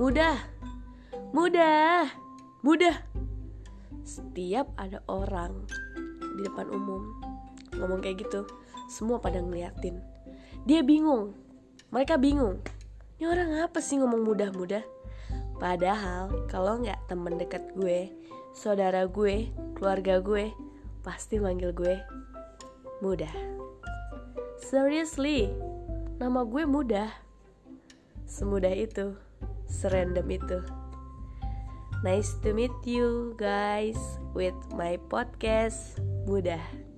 Mudah, mudah, mudah. Setiap ada orang di depan umum ngomong kayak gitu, semua pada ngeliatin. Dia bingung, mereka bingung. Ini orang apa sih ngomong mudah-mudah? Padahal kalau nggak temen dekat gue, saudara gue, keluarga gue, pasti manggil gue mudah. Seriously, nama gue mudah. Semudah itu, serandom itu. Nice to meet you guys with my podcast Mudah.